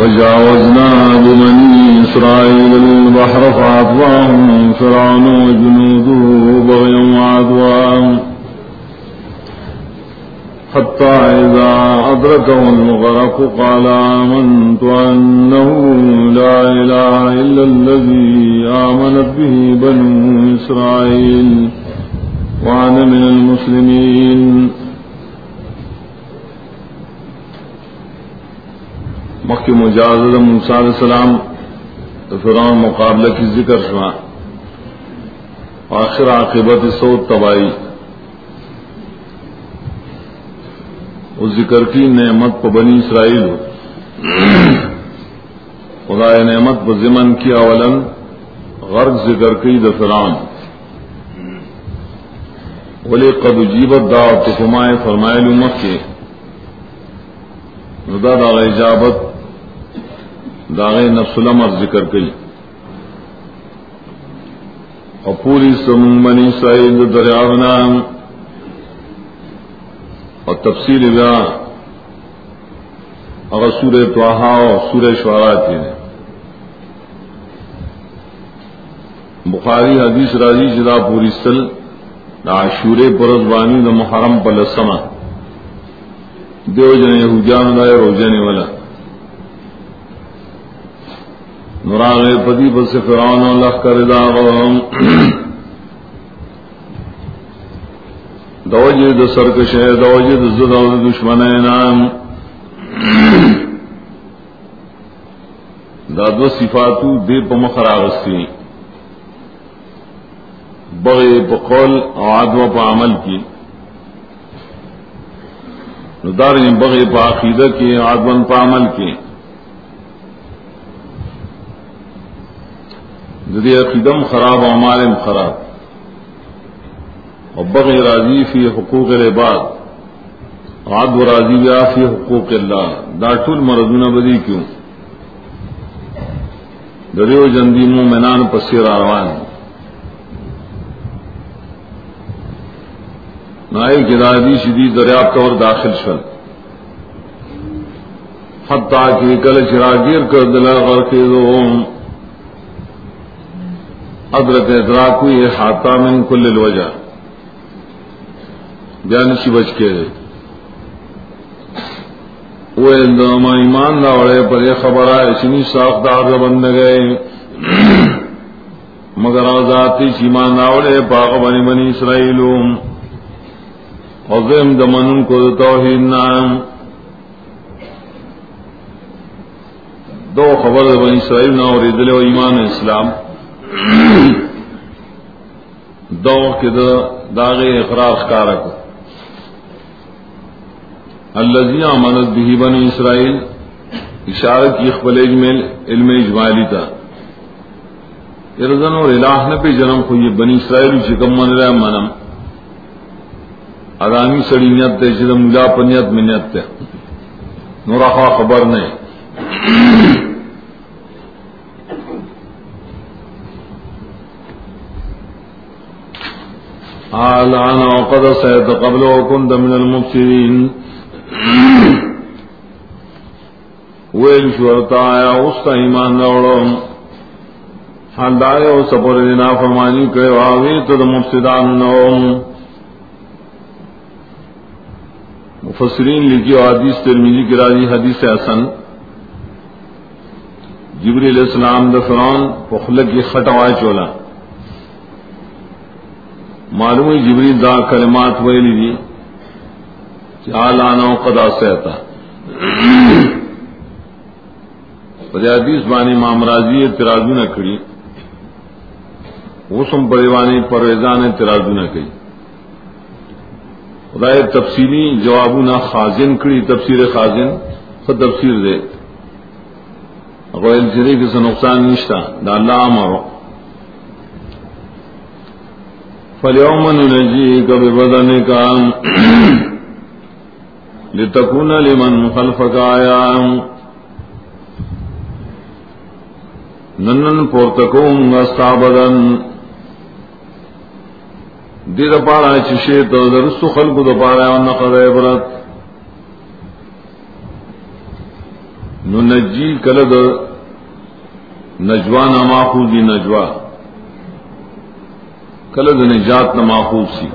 وجاوزنا بمني إسرائيل البحر فأطواهم فرعون وجنوده بغيا وعدوا حتى إذا أدركه الغرق قال آمنت أنه لا إله إلا الذي آمنت به بنو إسرائيل. وأنا من المسلمين. مخ مجاز موسیٰ علیہ السلام فرعون مقابلہ کی ذکر شما۔ آخر عاقبت سوت تباہی۔ اس ذکر کی نعمت پہ بنی اسرائیل خدا نعمت پہ ضمن کی اولن غرق ذکر کی دفران ولی قد جیبت دا تو فرمائے لمت کے۔ ردا دا اجابت داغ نفس الامر ذکر کی اور پوری سمون بنی اسرائیل دریاو نام. اور تفصیل بیان اگر سورہ توحا اور سورہ شعرا کی بخاری حدیث راضی جدا پوری سل عاشور پرزبانی د محرم پلسما دیو جن یہودیان دا روزنے والا. نوراغ پدی بس فرعون اللہ کر دا غم دوجے د سرکش ہے دوجے د زدا دشمن ہے نام۔ دا دو صفاتو دے پا مخراغستی بغی پا قول او عدو پا عمل کی۔ ندار بغی پا عقیدہ کی عدو پا عمل کی۔ ددی عقیدم خراب عمالم خراب. بغی راضی فی حقوق العباد. عاد و راضی بیا فی حقوق اللہ داٹول مرضون بدی کیوں دریو جندی مومنان پسیر آروان نائی گدادی شدی دریافت اور داخل شل حتی کہ کل چراگیر کر دلا غرق دو ادرک ادراکوی حاتا من کل الوجہ۔ جانشی بچ کے وہ ایمان نہ وڑے پر یہ خبر آئے چنی ساختار بند گئے۔ مگر آزادی چیمان نہ وڑے پاک بنی بنی اسرائیل۔ اور دمن کو توحید نام۔ دو خبر بنی اسرائیل نہ اور دل و ایمان اسلام۔ دو کے داغ اقرار کارک. الزی امانت بھی بنی اسرائیل اشارت کی خبل میں علم اجمالی تھا ارزن اور الہ نے پہ جنم کو یہ بنی اسرائیل شکم من رہا منم. ادانی سڑی نیت تے جدم ملا پنیت میں نیت تے. خبر نہیں آل وقد سيد قبل وكنت من المفسرين ویل شورتا آیا اس کا ایمان روڑو حال دارے او سپر دینا فرمانی کرے آوی تو دا مفسدان نوم. مفسرین لکھی حدیث ترمیزی کی راضی حدیث حسن. جبری علیہ السلام دا فرعون پخلق کی خٹوائے چولا. معلوم جبری دا کلمات ویلی دی لانا قدا سہتا۔ حدیث بانی مامراضی ترازو نہ کڑی وسم پریوانی پرویزان ترازو نہ کئی خدا تفصیلی جواب نہ خازن کڑی تفسیر خازن، خود تفسیر دے۔ غویل جرے کسی نقصان نشتا، دا اللہ امرو۔ فلیوم نجی کبھی بدن کا لتكون لمن خلفك آیا ننن پورتکوم غستا بدن دی دا پارا چشے تو درست خلق دا پارا نقض عبرت نو نجی کلد نجوا نہ ماخوذی نجوا کلد نجات نہ ماخوذ سی۔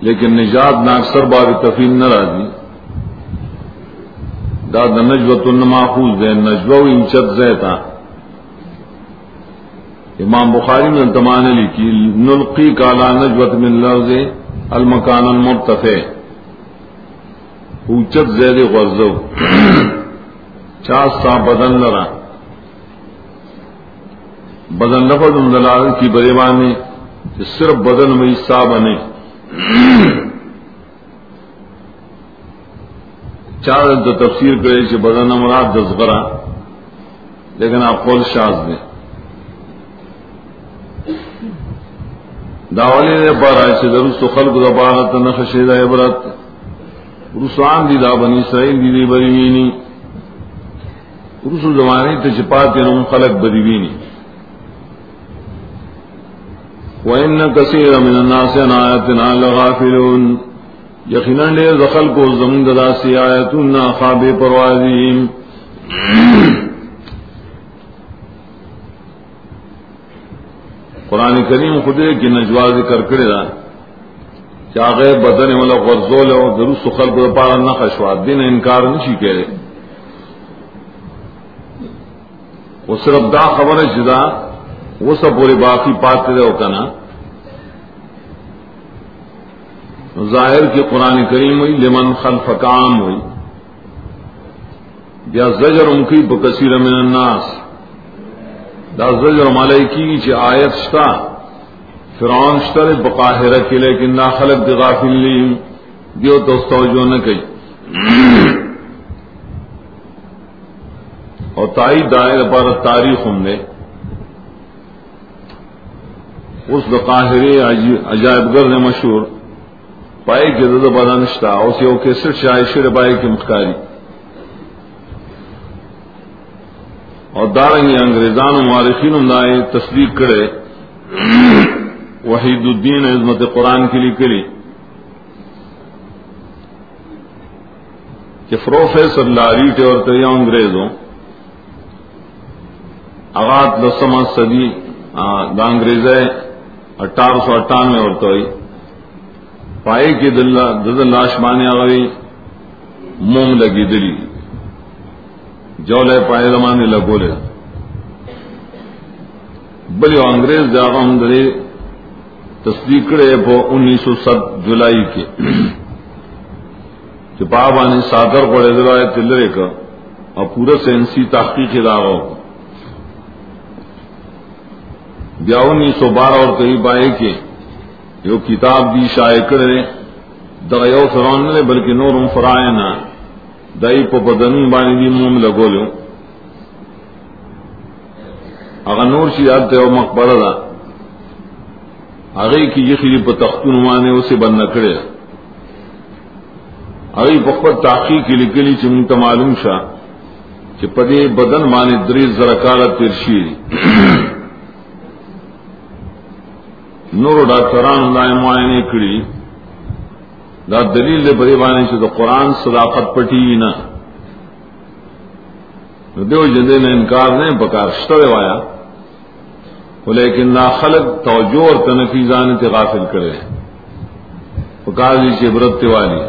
لیکن نجات نہ اکثر باب تفیم نہ راضی۔ داد نجوت ماخوذ ہے نجو انچت زیتا امام بخاری نے تمان لکھی، نلقی کالا نجوت من لفظ المکان المرتفع۔ اوچت زید غرزو چاس سا بدن لرا۔ بدن لفظ دلال کی بریوانی صرف بدن میں حصہ بنے۔ چار تو تفسیر کرے کہ بدن امراد دس برا، لیکن آپ قول شاز دیں۔ داولی نے پر آئے درست خلق دبارت نخشید عبرت۔ رسوان دی دا بنی اسرائیل دی دی بریوینی۔ رسو زمانے تے چپاتے نم خلق بریوینی۔ وَإِنَّ كَثِيرًا مِنَ النَّاسِ عَنْ آيَاتِنَا لَغَافِلُونَ. یقیناً دیر دخل کو زمین ددا سی آیتنا خواب پروازیم قرآن کریم خدے کی نجوا ذکر کرے دا. چاغے بدن والا غرزول اور درست خلق پارا نہ خشوا دن انکار نہیں کہہ وہ صرف دا خبر ہے جدا وہ سب پورے باقی پاتے رہے ہوتا نا ظاہر کی قرآن کریم ہوئی، لمن خلف کام ہوئی۔ یا زجر ان کی بکثیر من الناس۔ دا زجر مالی کی چی آیت شتا۔ فرعون شتر بقاہرہ کی لیکن نا خلق دی غافل لی دیو تو توجہ نہ کئی۔ اور تائی دائر پر تاریخ ہم نے۔ اس بقاہرے عجائب گرد مشہور. پائے کے دد بدنشتا اس یو کے سر شاہ شر پائے کی مختاری اور دارنگی انگریزان و مارخین دائے تصدیق کرے. وحید الدین عظمت قرآن کے لیے کری کہ پروفیسر لاریٹ اور تیا انگریزوں اغات لسما صدی دا انگریز اٹھارہ سو اٹھانوے اور تو پائے کی دل لاش مانے آئی موم لگی دلی۔ جو لے پائے زمانے لگو لے۔ بلی انگریز جاگا ہم دلی تصدیق کرے پو انیس سو ست جولائی کے۔ کہ پابانی سادر پڑے دلائے تلرے کا اور پورا سینسی تحقیق داغا ہو بیا انیس سو بارہ اور قریب آئے کے جو کتاب دی شائع کرے دغیو فران نے بلکہ نورم فرائے نہ دئی پو بدنی بانی دی موم لگو لو اگر نور شی یاد تے مقبرہ دا۔ اگئی کی یخلی پا تختون مانے اسے بند نکڑے اگئی بخبت تحقیق کی لکلی چی منتا معلوم شا، چی پدے بدن مانے دریز زرکارت ترشی نور ڈاکٹران دائیں معائنے کری. دا دلیل دے بڑے بانے سے دا قرآن صداقت پٹی نہ دیو جدے نے انکار نہیں پکار شتر وایا. لیکن نا خلق توجہ اور تنفیزان تے غافل کرے. پکار دی سے برت والی.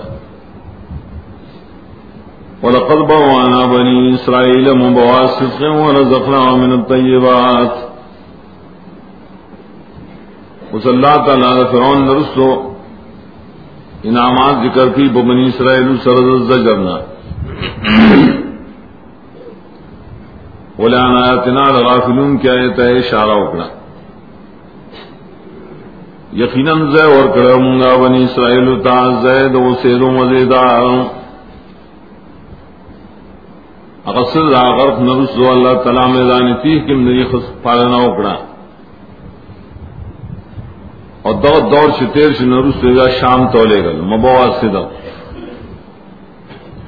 ولقد بوانا بني إسرائيل مبواسط ورزقناهم من الطيبات. اس اللہ تعالی فرعون نرسو انعامات ذکر کی بنی اسرائیل سرد زجرنا ولان آیاتنا لغافلون کی آیت ہے اشارہ اکڑا۔ یقیناً زے اور کرے منگا بنی اسرائیل تا زید و سیدو مزیدار۔ اقصد آغرف نرسو اللہ تعالی میدان تیح کم نری خس پالنا اکڑا۔ اور دور دور سے تیر سے نروس گا شام تولے گل مبوا سے دو۔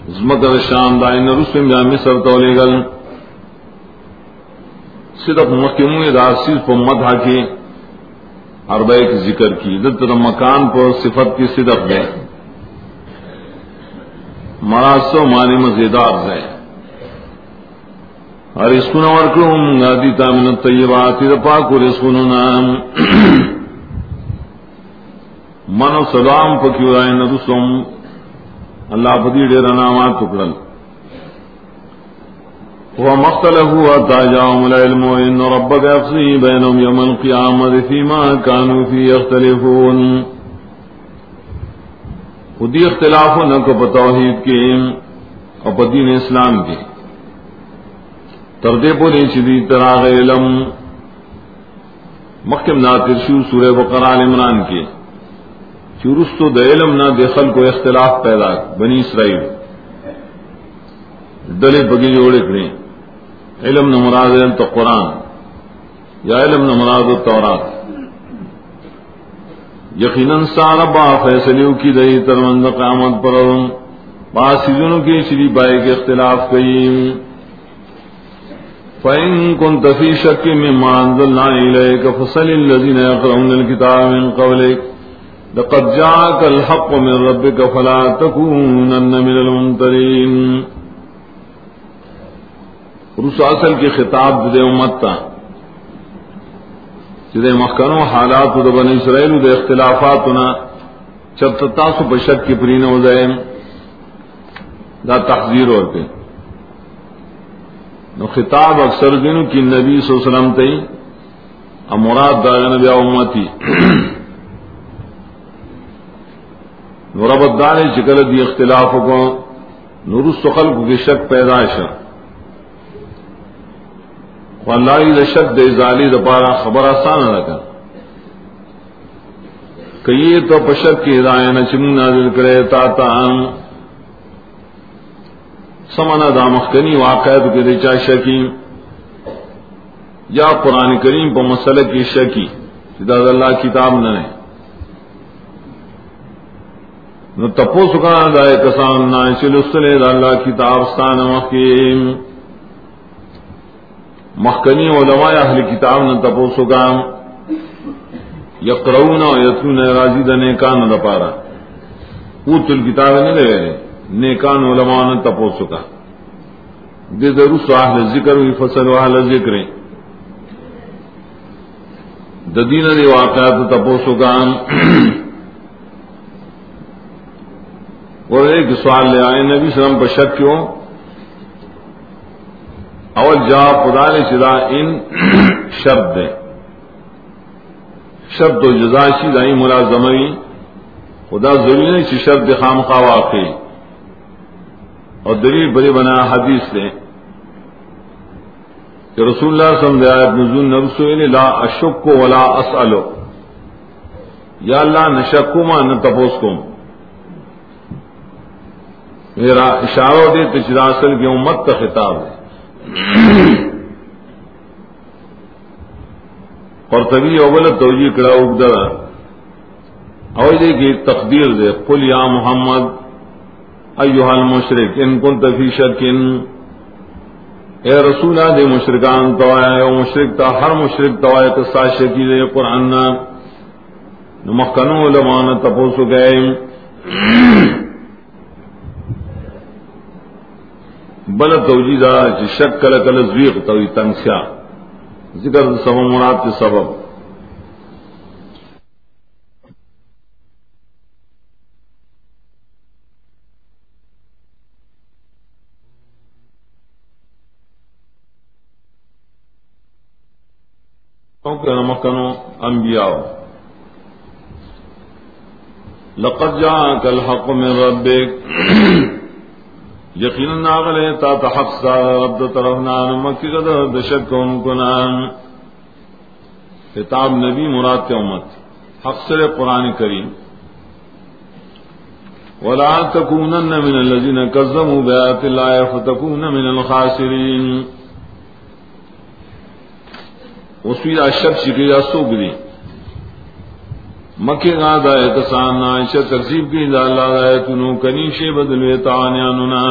عظمت شام دائیں نروس میں مصر تولے گل صدق مکمو راسی کو مد کے اربے کی ذکر کی۔ دت مکان پر صفت کی صدق دے۔ مراسو مانی مزیدار ہے اور اس کو نور کو گادی تامن طیبات پاک اور اس کو نام منو سلام پکیو رائے نرسم اللہ پتی ڈیرا نامات ٹکڑل وہ مختلف ہوا تاجاؤں العلم ان ربك يفصي بينهم يوم القيامة فيما كانوا فيه يختلفون. خودی اختلاف نہ کو توحید کے اور دین اسلام کے تردے پوری چدی تراغ علم مکم ناتر شو سورہ بقرآن عمران کے چورست و علم نہ دخل کو اختلاف پیدا بنی اسرائیل۔ ڈلے بگی جوڑے کریں۔ علم نہ مراد علم تو قرآن، یا علم نہ مراد تورات یقیناً سارا با فیصلوں کی دہی ترمند قیامت پر باسیزنوں کی شری بائے کے اختلاف کئی فإن كنت في شك مما أنزلنا إليك فصل الذين يقرؤون الكتاب من قبلك۔ لقد جاءك الحق من ربك فلا تكونن من الممترين. رسول کی خطاب دے امت تا جدے مخکنو حالات دا بن اسرائیل دے اختلافاتنا چب تتاسو بشک کی پرین ہو جائے دا تحذیر اور پہ نو خطاب اکثر دنوں کی نبی صلی اللہ علیہ وسلم تی، امراد دا نبی امتی۔ نو رب دانے چکل دی اختلاف کو نور سخل کو شک پیدائش اللہ شک دے زالی دپارا خبر آسان لگا کئی تو پشک کی ہدایت چمن نازل کرے تا تام سمانا دامخنی واقعات کے رچا شکی. یا قرآن کریم پر مسئلہ کی شکی. سداد اللہ کتاب نہ نو تپو سکان دائے کسان نہ چلے اللہ کتاب ستان مخیم مخکنی علماء اہل کتاب نہ تپو سکام یقرون و یتون راضی دا نیکان دا پارا. اوت الکتاب نے لے رہے نیکان علماء نے تپو سکا دے درست اہل ذکر ہوئی فصل و اہل ذکر. ددین دی واقعات تپو سکام اور ایک سوال لے آئے، نبی سلم پر شک کیوں؟ اول جا خدا نے چدا ان شبد شبد و جزا دائی ملازمئی خدا ضروری نہیں شبد خام خواہ واقعی اور دلیل بڑے بنا حدیث نے کہ رسول اللہ صلی اللہ علیہ نزول نرسو لا اشک ولا اسالو یا اللہ نہ شکوما نہ تپوس کو میرا اشارہ دے تو کی امت کا خطاب ہے۔ اور تبھی اول توجہ کرا اگدا اور دے کی تقدیر دے۔ قل یا محمد ایوہ المشرک، ان کن تفی شکن۔ اے رسول دے مشرکان تو آئے او مشرک تا، ہر مشرک تو آئے تو شکی دے قرآن نمخنو علمان تپوسو گئے۔ بل توجی دا چې شک کله کله زویغ توي تنگسیا ذکر سبب مراد کے سبب۔ مکنو انبیاء۔ لقد جاءك الحق من ربك یقینا ناغلے تا تحق سا رب طرف نان مکی قد دشک کون کنان. کتاب نبی مراد کے امت. حق سر قرآن کریم. ولا تكونن من الذين كذبوا بآيات الله فتكون من الخاسرين. وسوی اشب شکی یا سوگری مکے گا دائے کسان عائشہ ترسیب کی دا اللہ دائے تنو کنی کنیشے بدلوے تانیانونا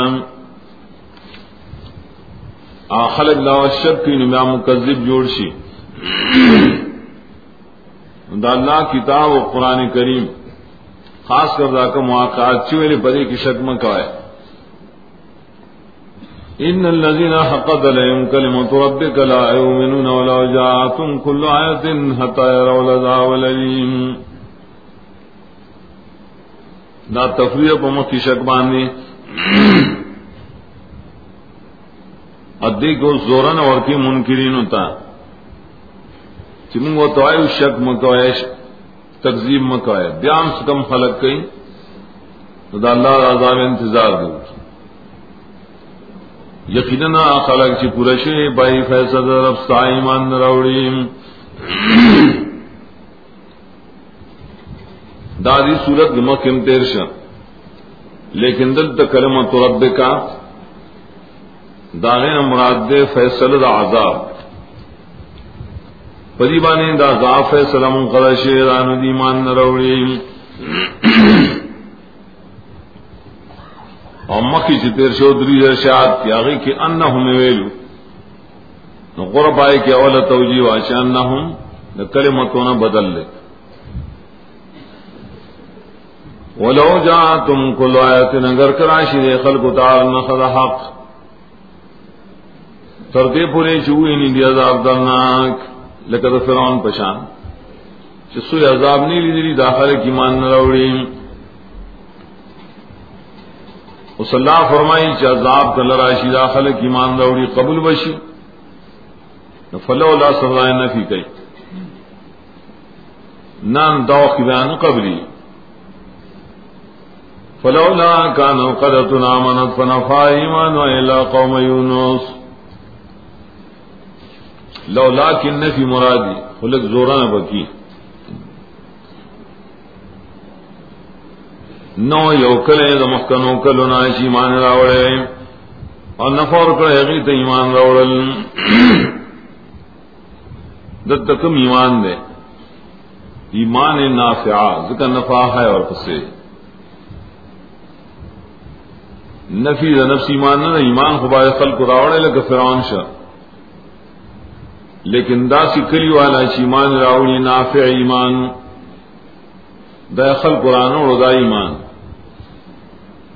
آخلق لا شب کی نمیا مکذب جوڑ شی. دا اللہ کتاب و قرآن کریم، خاص کر دا کا مواقعات چویلے پدے کی شک مکوائے ان الذين حقد لهم كلمة ربك لا يؤمنون ولو جاءتهم كل آية حتى يروا العذاب الأليم دا تفریح پا مکی شک باندی ادی کو زورن اور کی منکرین ہوتا چمنگ و تو شک مکوائے تقزیب مکوائے بیام سے کم خلق کئی تو دا اللہ عذاب انتظار دو یقینا خلق چی پورشی بائی فیصد رب سائمان روڑیم دادی صورت مکم تیر لیکن دل تک کلمت رب کا داغین مراد دے فیصل دا عذاب. پریبانی دا عذاب فیصلہ منقضا شیران دی دیمان نروڑی. اور مکی چی تیر شو دری ارشاد کی آگئی کی انہم ویلو. نو قرب آئے کی اول توجیو آشی انہم دا کلمتونا بدل لے. ولو جا تم کل آیت نگر کراشی دے خلق تعالی نخد حق. تردے پورے چوئی نی دی عذاب درناک لکہ فرعون پشان. چسوی عذاب نہیں لی داخل کی مان نروڑیم اس اللہ فرمائی چ عذاب کل راشی داخل کی مان روڑی قبول بشی. فلو لا سزائے نفی کئی. نان دو کی بیان قبلی. فلولا كان قدتنا آمنت فنفع ایمان الى قوم یونس لولا کن نفی مرادی خلق زوران بکی نو یو کلے دا مخکنو کلو نه نائش ایمان راوڑے. اور نفور کرے غیت ایمان راوڑل دت کم ایمان دے. ایمان نافعا ذکر نفع ہے اور پسے. نفی دا نفس ایمان نہ، ایمان خبائے خلق راوڑے لگا فرعون شا۔ لیکن دا سی کلی والا ایمان راوڑی نافع ایمان، دا خلق قرآن اور دا ایمان۔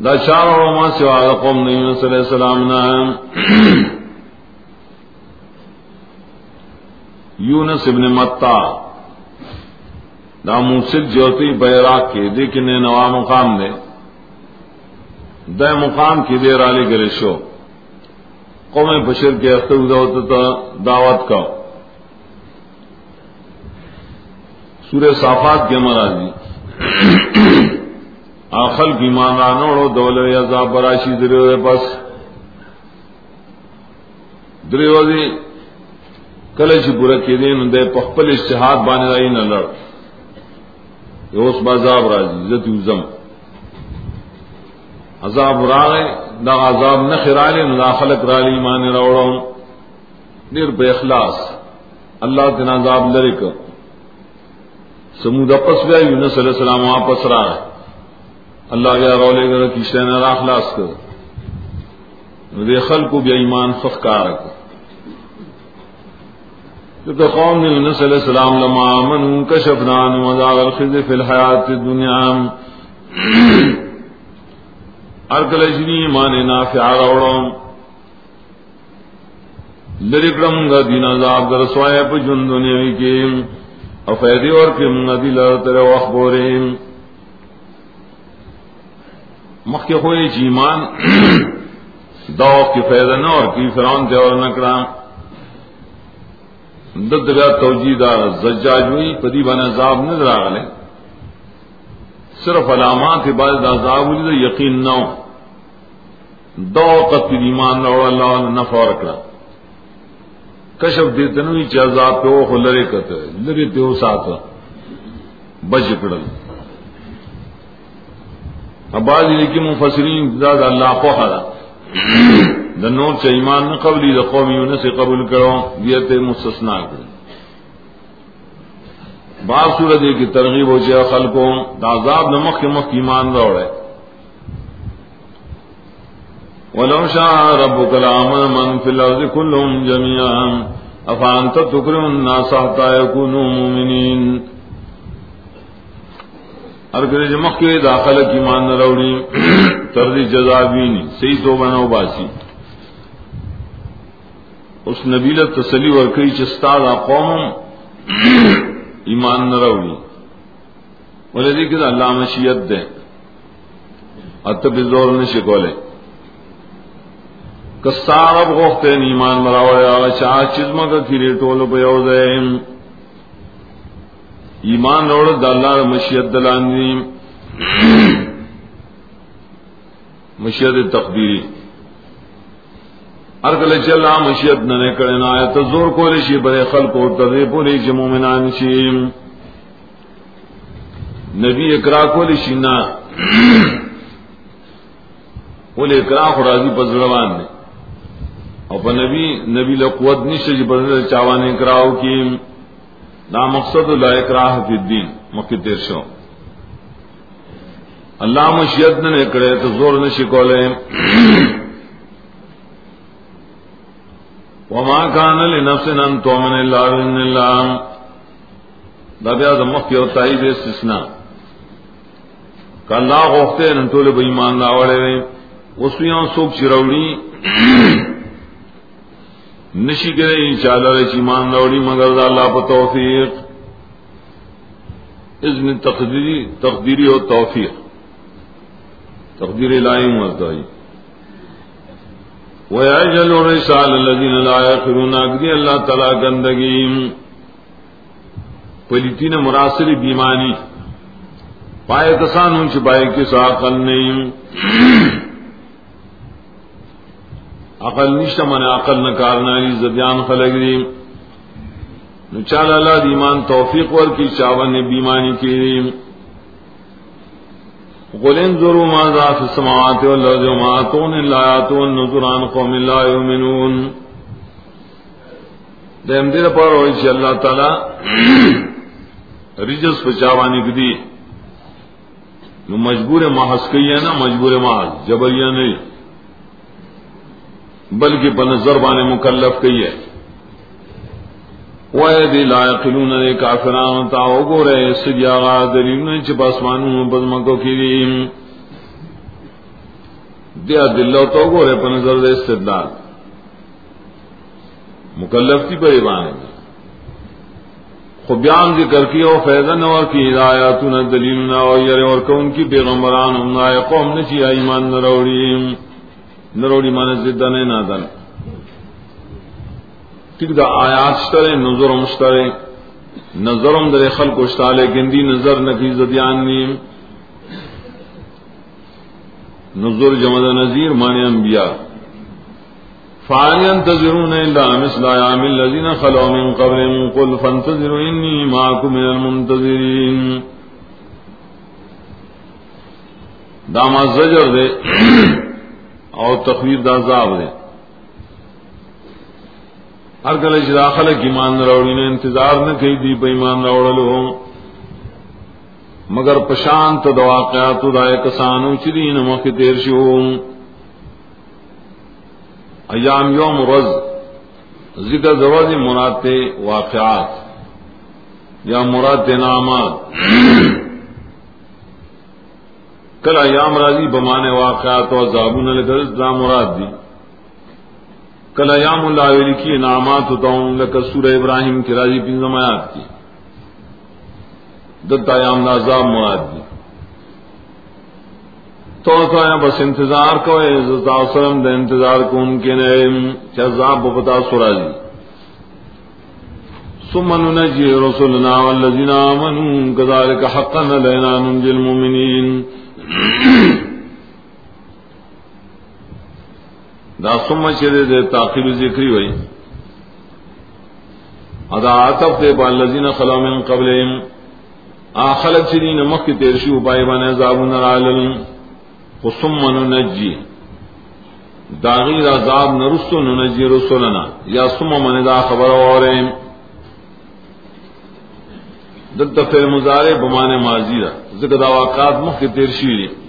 دا چار اور ما سوا دا قوم نے یونس علیہ السلام نا۔ یونس ابن متا۔ دا موسیق جوتی بیراک کے لیکن نوا مقام دے۔ دا مقام کی دیر علی گلے شو. قوم بشر کے اختر دعوت کا. سورہ صافات کے مرادی آخل کی مانگانو دول عذاب براشی درے بس درے وزی کلچ پورا کی دین دے پخپل اشتہاد بانے رائی نہ لڑ اس بازاب راجی عزت عزم. عذاب راغے دا عذاب نہ خرالے نہ داخلت رالی ایمان روڑوں دیر بے اخلاص. اللہ تنا عذاب لرے کر سمود اپس گیا یونس علیہ السلام واپس رہا ہے اللہ گیا رولے گا کی شہن را اخلاص کر دے خل کو بھی ایمان فخکار کر تو قوم نے یونس علیہ السلام لما من کشفنان وزاغ الخزی فی الحیات الدنیا. ارکلشنی مانے نافع روڑوں لرکڑم گا دین عذاب در سوائے پہ جن دنیاوی کے افیدی اور کہ منگا لر تر وخبورے مخ کے ہوئے چیمان دو کی فیض نہ اور کی فران تے اور نکڑا دد گا توجیدہ زجاج ہوئی، پدی بن عذاب نظر آگلے صرف علامات کے بعد عذاب ہوئی یقین نہ ہو۔ دو قط ایمان نہ اللہ نے نفع رکھا کشف دیتے نو چ عذاب پہ وہ لرے کت لرے تے ساتھ۔ بچ پڑل اباز لیکن مفسرین زاد اللہ کو حرا د نور چ ایمان نہ قبلی د قوم یونس قبول کرو دیت مستثنا کر بعض صورت کی ترغیب ہو جائے خلقوں، دا عذاب نمک کے مخ ایمان روڑے ولو شاء ربك لآمن من في الأرض كلهم جميعا أفأنت تكره الناس حتى يكونوا مؤمنين ارگر جمخ کے داخل کی مان روڑی، تردی جزا بینی صحیح تو بناو باسی۔ اس نبیل تسلی اور کئی چستاد قوم۔ ایمان نہ روڑی بولے جی کہ اللہ مشیت دے۔ اتب زور نے شکولے۔ کسارب غوختے ایمان مراوڑے چاہ چزم کا کھیری ٹول پہ ایمان روڑ دلار مشیت دلانی مشیت تقدیری۔ ہر کل چل مشیت نہ کرے نہ آیا تو زور کو رشی بڑے خل کو ترے پوری جمو میں نانشیم نبی اکرا کو رشی نہ۔ بولے اکرا خرازی پزروان نے اور نبی نبی لقوت نش جی بدل چاوان اکراؤ کی۔ نا مقصد لا اکراہ فی الدین، مکی تیر شو۔ اللہ مشیت نے کرے تو زور نشی کولے۔ وما كان لنفس ان تؤمن الا باذن الله. دا بیا د مخ یو تایید استثناء. کله غوښته نن ټول به ایمان راوړې وسویان څوک چروړي نشی کرے ان شاء اللہ ایمان راوړي، مگر دا الله په توفیق. اذن تقدیری تقدیری او توفیق. تقدیر الہی مرتبہ ويعجل الرسال الذين لا يقرون اگدی اللہ تعالی گندگی۔ پلیتین مراسل بیمانی۔ پائے کسان ہوں چھپائے کس عقل نہیں۔ عقل نشتا من عقل نکارنا لی زبیان خلق دی۔ نچال اللہ دیمان توفیق ور کی چاون بیمانی کی دی۔ قل انظروا ماذا في السماوات والارض وما اتون الا اتون نذر عن قوم لا يؤمنون. دیم دیر پر ہوئی چھ اللہ تعالی رجس پچاوانی کدی۔ نو مجبور محض کئی ہے نا، مجبور محض، جبریہ نہیں۔ بلکہ بنظر بانے مکلف کئی ہے۔ وَيَدِ لَا يَقِلُونَ دے کافران تا گو رہے سجی آغا دلیلن چپ اسمانوں بزمکو کی دیم دیا دلو تو گو رہے پنظر دے استدلال. مکلف کی بڑی بانے میں ذکر کی او فیضن اور کی ہدایاتون دلیلن اور یر اور کون کی پیغمبران ہم نائے قوم نچی ایمان نروڑی نروڑی مانے زدن نادن ٹھیک دا آیات شترے، نظرم شترے۔ نظرم در خلق اشتا لیکن دی نظر نکی زدیان نیم۔ نظر جمد نظیر مانی انبیاء۔ فعلی تزرون الا مثل آیام اللذین خلو من قبل قل فانتظروا انی ماکم من المنتظرین۔ داما زجر دے اور تخویر دا عذاب دے۔ ہر گل داخل کی مان روڑی نے انتظار نہ کہی دی بے ایمان روڑلو مگر پشانت دواقعات دائے کسانو چری نمک تیر شو ایام یوم رز ذکر زوج مراد واقعات یا مراد نامات۔ کل ایام راضی بمانے واقعات اور زابون الغرض مراد دی۔ کل ایام اللہ علی کی انعامات ہوتا ہوں، لکہ سورہ ابراہیم کی راضی پن زمایات کی۔ دتا ایام نازاب مراد دی۔ تو تو ہے بس انتظار کو عزت وسلم دے انتظار کو ان کے نئے عذاب بتا سورا جی۔ ثم ننجي رسلنا والذين آمنوا كذلك حقا لنا ننجي المؤمنين دا سم چرے دے تاخیر ذکری ہوئی۔ ادا آتف دے بالذین خلا من قبلہم۔ آخلق چرین مخ تیرشی اپائی بان عذاب نرالل خصم ننجی۔ داغیر عذاب نرسو ننجی رسولنا یا سم من دا خبر اوریم دلتا فیر مزارے بمان ماضی دا۔ ذکر دا واقعات مخ کی تیرشی دی۔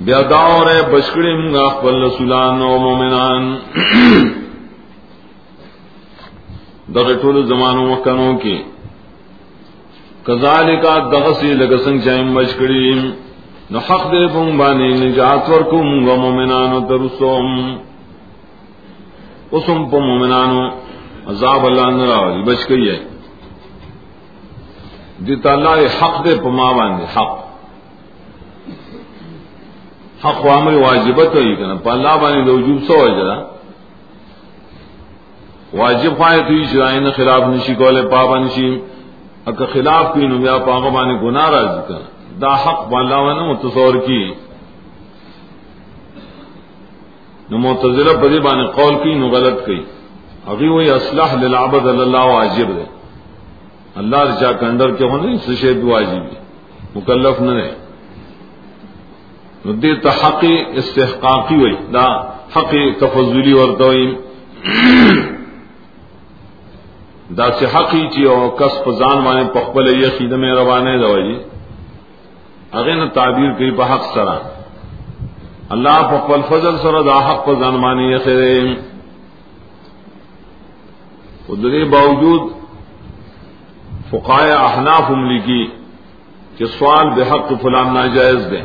بیا داور بشکڑی منگا خپل رسولان و مومنان۔ دغه ټول زمانو مکنو کې کذالک دغسی لګسنګ چایم بشکړی نو حق دې بون باندې نجات ورکو موږ مومنانو ترسوم اسم پا مومنانو عذاب اللہ نراوی بچ گئی ہے۔ دیتا اللہ حق دے پا ما باندے، حق۔ حق و عمر واجبت ہوئی کنا، پا اللہ باندے دو وجوب سو ہے جدا واجب خواہی توی چرائن خلاف نشی کولے پابا نشی اکا خلاف کی نو بیا پاغا باندے گناہ راضی کنا۔ دا حق با اللہ متصور کی۔ نو معتزلہ پدی باندې قول کی نو غلط کی ابھی وہی اصلاح للعبد اللہ واجب ہے اللہ رجا کندر کے ہونے، سشید واجب مکلف نہ رہے ندی تحق استحقاقی ہوئی دا حق تفضلی ورتوئی دا سے حقی چی او کس پزان مانے پخبل یخید میں روانے دوئی اگر نہ تعبیر کی پا حق سران اللہ پخبل فضل سر دا حق پزان مانے یخید ادھر باوجود فقائے احناف عملی کی کہ سوال بے حق فلان ناجائز دیں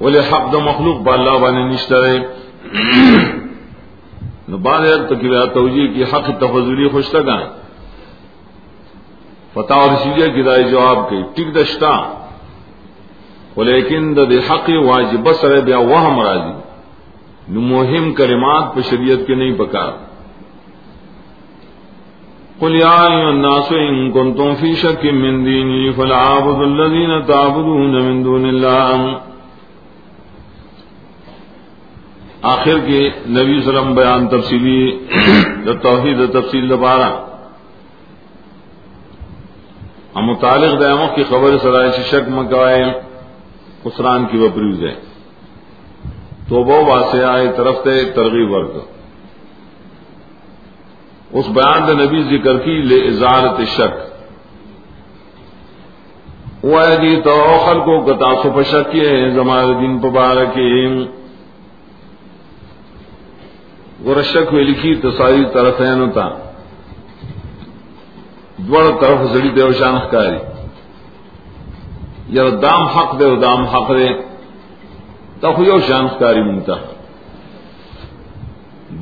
بولے حق دو مخلوق باللہ بانے نشترے بعد تقریباً توجہ کی حق تفضلی خوش تک آئے فتح اور سیجے کی رائے جواب کی، ٹک دشتا۔ لیکن دد حق واجب سر بیا وہ مرادی مہم کلمات پہ شریعت کے نہیں پکا۔ قل يا أيها الناس إن كنتم في شك من ديني فلا عابد الذين تعبدون من دون الله آخر کے نبی وسلم بیان تفصیلی توحید تفصیل دوبارہ ہم متعلق داموں کی خبر سرائے سے شک مکوائے خسران کی وپریز ہے تو وہ واسع آئے طرف تے ترغیب ورگ اس بیان دے نبی ذکر کی لے ازارت شک۔ وہ جی تو خل کو گتاسو پشک کیے زمار دین پبارک ورشک میں لکھی تو ساری طرف ہے نتا دوڑ طرف زڑی دے شان کاری یا دام حق دے دام حق دے۔ تو یو شان کاری منتا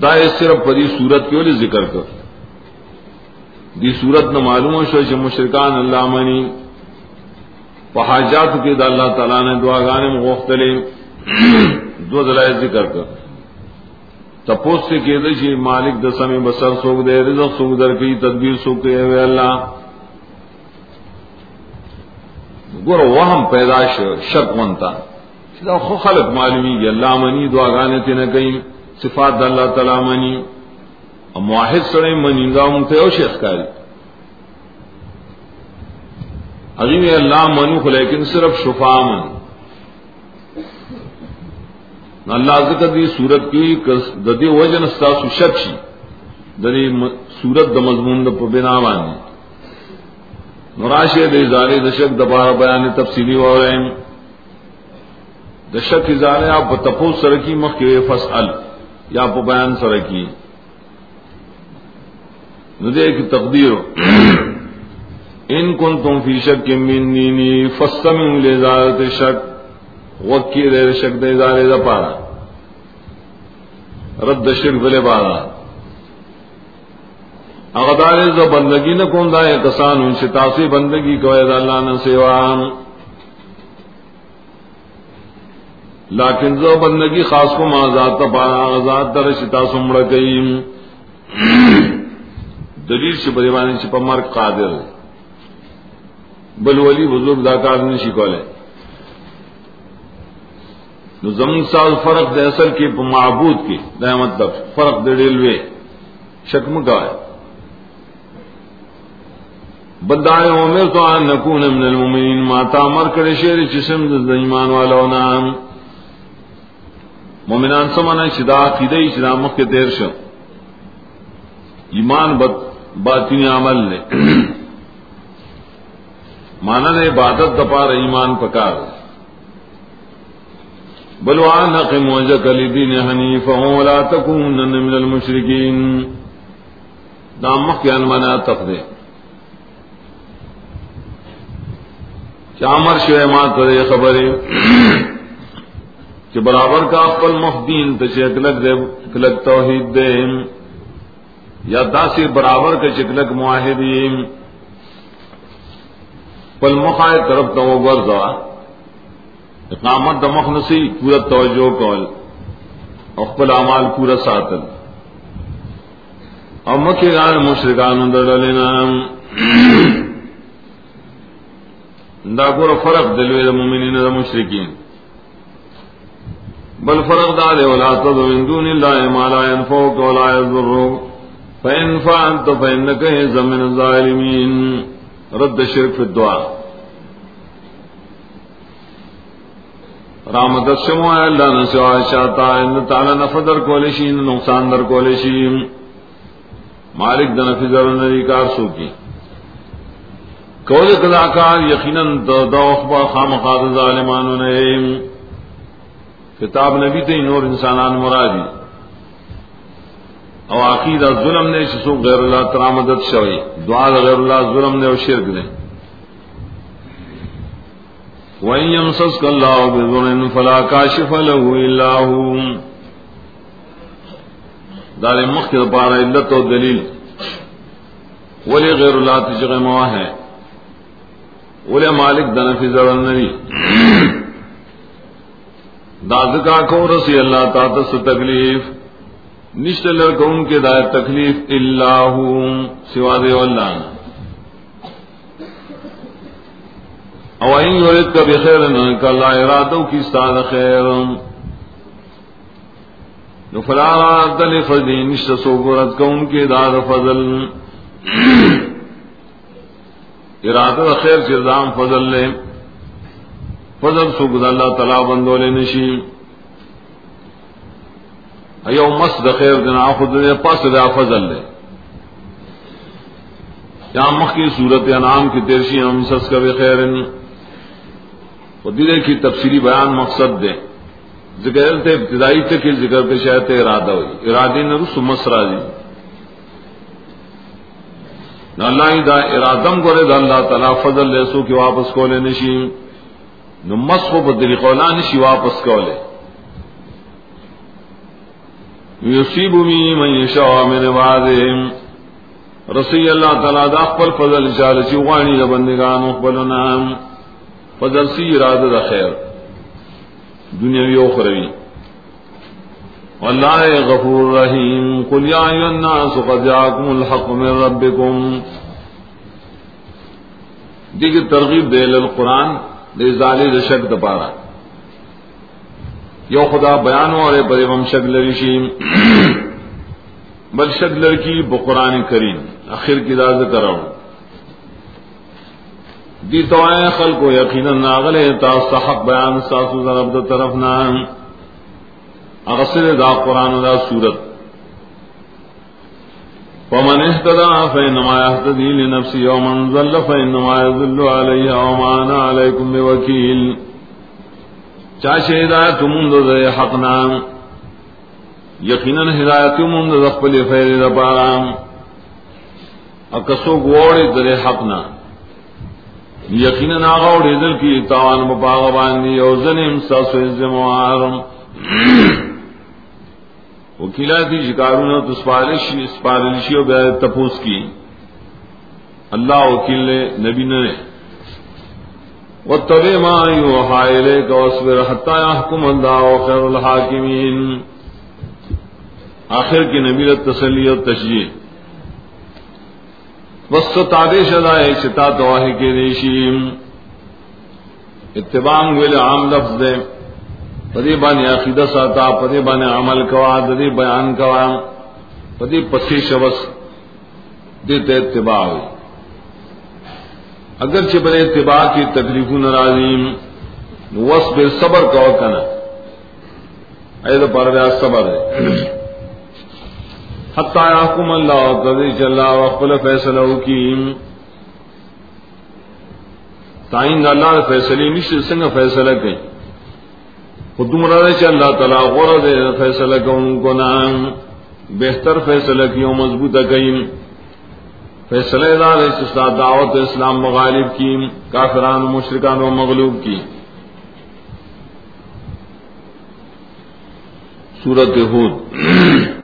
دائے صرف پری صورت کے لیے ذکر کر۔ دی صورت نہ معلوم ہو شو مشرکان اللہ منی۔ پہاجات کے دا اللہ تعالیٰ نے دعا گانے میں دو ذرائع ذکر کر۔ تپوس سے کہ دشی مالک دسم بسر سوکھ دے، رزق سوکھ در کی، تدبیر سوکھ دے ہوئے اللہ۔ گر وہم پیدائش شک منتا خلق معلومی گی، اللہ منی دعا گانے تھی نہ کہیں، صفات اللہ تعالی منی۔ اور معاہد سڑے منی، دا گا منگتے او شیخ کاری۔ عظیم اللہ منو لیکن صرف شفا من اللہ ذکر دی صورت کی ددی وجن استاسو شک شی۔ ددی صورت د مضمون د بنا باندې نراشه د زارې د شک د بار بیان تفصیلی و رہے د شک زارې اپ تپو سره کی مخ کې فسال یا په بیان سره کی نو دې کی تقدیر۔ ان کنتم فی شک من نینی فاستمعوا لذات شک۔ وکی دے شک دے دارے دا پارا. رد شرک بلے بارا. اغدار زو بندگی نہ کون دائے کسان، ان سے تاسی بندگی کو اے اللہ نہ سیوان. لیکن زو بندگی خاص کو مازاد پارا غزاد در شتا سمڑ گئی دلیل سے بریوانی سے پمر قادر بل ولی بزرگ داکار نے شکولے نو زمون سال فرق دے اصل کی معبود کی دا مطلب فرق دے ریلوے۔ شکم کا ہے بدائے عمر تو آن نکون من المؤمنین ما تامر کرے شیر جسم د ایمان والا نام مومنان سمانا شدا عقیدہ شدا مخ کے دیر شو ایمان بد باطنی عمل نے۔ مانا نے عبادت دپار ایمان پکار۔ بلوان حق موجک لدین حنیف ولا تکونن من المشرکین۔ دام مخیان منا تقدے چامر شوئے مات کرے خبریں کہ برابر کا پل مخدین تو چکلک دے کلک توحید دے۔ یا داسی برابر کے چکلک معاہدین پل مخائے طرف تو وہ گرزا اقامت دمخ نسی پورا توجہ کول، اور پل امال پورا ساتل۔ اور مکھی گان مشرقان اندر لینا دا پورا فرق دلوے دا مومنین دا مشرقین بل فرق دار ولا تدعو من دون الله ما لا ينفعك ولا يضرك۔ فإن فعلت فإنك إذا من الظالمين۔ رد الشرك في الدعاء۔ رحمت شمو اللہ نے سوا چاہتا ہے ان تعالی نفع در کولشی نقصان در کولشی مالک دن فی ذر نری کار سو کی کول قضا کار یقینا دو اخبا خام خاد ظالمانوں نے کتاب نبی تے نور انسانان مرادی او عقیدہ ظلم نے سو غیر اللہ ترامدت شوی دعا غیر اللہ ظلم نے او شرک نے وَإِن يَمْسَسْكَ اللَّهُ بِضُرٍّ فَلَا كَاشِفَ لَهُ إِلَّا هُوَ. دار مخکر پارا علت و دلیل. ولی غیر اللہ تجغ مواہ ہے. ولی مالک دنفی ضرر نہیں داد کا کو رسی اللہ تعالی سے تکلیف. نشت لڑکوں ان کے دائر تکلیف اللہ سوا دے اللہ اوائن یورد کا بخیر کا اللہ ارادوں کی ساد خیر. نو فلا دل فضی نشت سو گرد کا ان کے دار فضل. ارادہ خیر چردام فضل لے. فضل سو گد اللہ تعالی بندولے نشی. ایو مس دخیر دنا خود دے، پاس دا فضل لے. یا مخ کی صورت انعام کی تیرشی ہم سس کا بخیر دیدے کی تفصیلی بیان مقصد دے۔ ذکر تے ابتدائی تک ذکر پہ شاید ارادہ ہوئی۔ ارادے نے رس مسرا جی اللہ دا ارادم کرے دا اللہ تعالی فضل لے سو کہ واپس کو لے نشیم نو مسخو بدلی قولان شی واپس کولے۔ یصیب می من یشاء من عبادهم رسی اللہ تعالی دا خپل فضل چاله چې غوانی د بندگانو خپلنا فضل سی اراده د خیر دنیاوی او اخروی والله غفور رحیم۔ قل یا ایها الناس قد جاءکم الحق من ربکم۔ دیگر ترغیب دے القرآن دے زالی دے شک دپارا یو خدا بیان اور بڑے وم شک لریشیم بل شک لڑکی بقرآن کریم۔ آخر کی راز کرو دی تو خل کو یقینا ناغل تا صحق بیان ساسو ضرب طرف نہ اغسل دا قرآن دا سورت. ومن اهتدى فإنما يهتدي لنفسه ومن ظل فإنما يظل عليها وما أنا عليكم بوكيل. چاچے ہدایت مند دے حق نام یقیناً ہدایت مند دخل فیل دپارام اکسو گوڑے در حق نا. یقیناً آغا دل کی تاوان بپاغ باندی او زنیم ساسو ازموارم وکیلا تھی شکاروں تو سپارشی سپارشی و تپوس کی. اللہ وکیل نے نبی نے وہ طبی مائی وہ ہائلے کا اسور حتہ حکم اللہ و خیر الحاکمین. آخر کی نبی تسلی اور تشریح بس تادیش ادائے چتا تو کے ریشیم اتباع ہوئے عام لفظ دے۔ پدی بانی عقیدہ ساتا، پدی بانی عمل کوا ددی بیان کوا، پدی پسی شبس دیتے اتباع ہوئی۔ اگر چپرے اتباع کی تکلیف ناراضیم وس بے صبر کا کنا۔ اے تو پر صبر ہے۔ حتی یحکم اللہ قضی چلا وقبل فیصلہ کی تائین اللہ فیصلے نشت سنگ فیصلہ کہیں خود مراد ہے اللہ تعالیٰ غور دے فیصلہ کا ان کو نام بہتر فیصلہ کی اور مضبوط فیصلہ دار ہے دعوت اسلام مغالب کی، کافران، مشرکان و مغلوب کی. سورت ہود.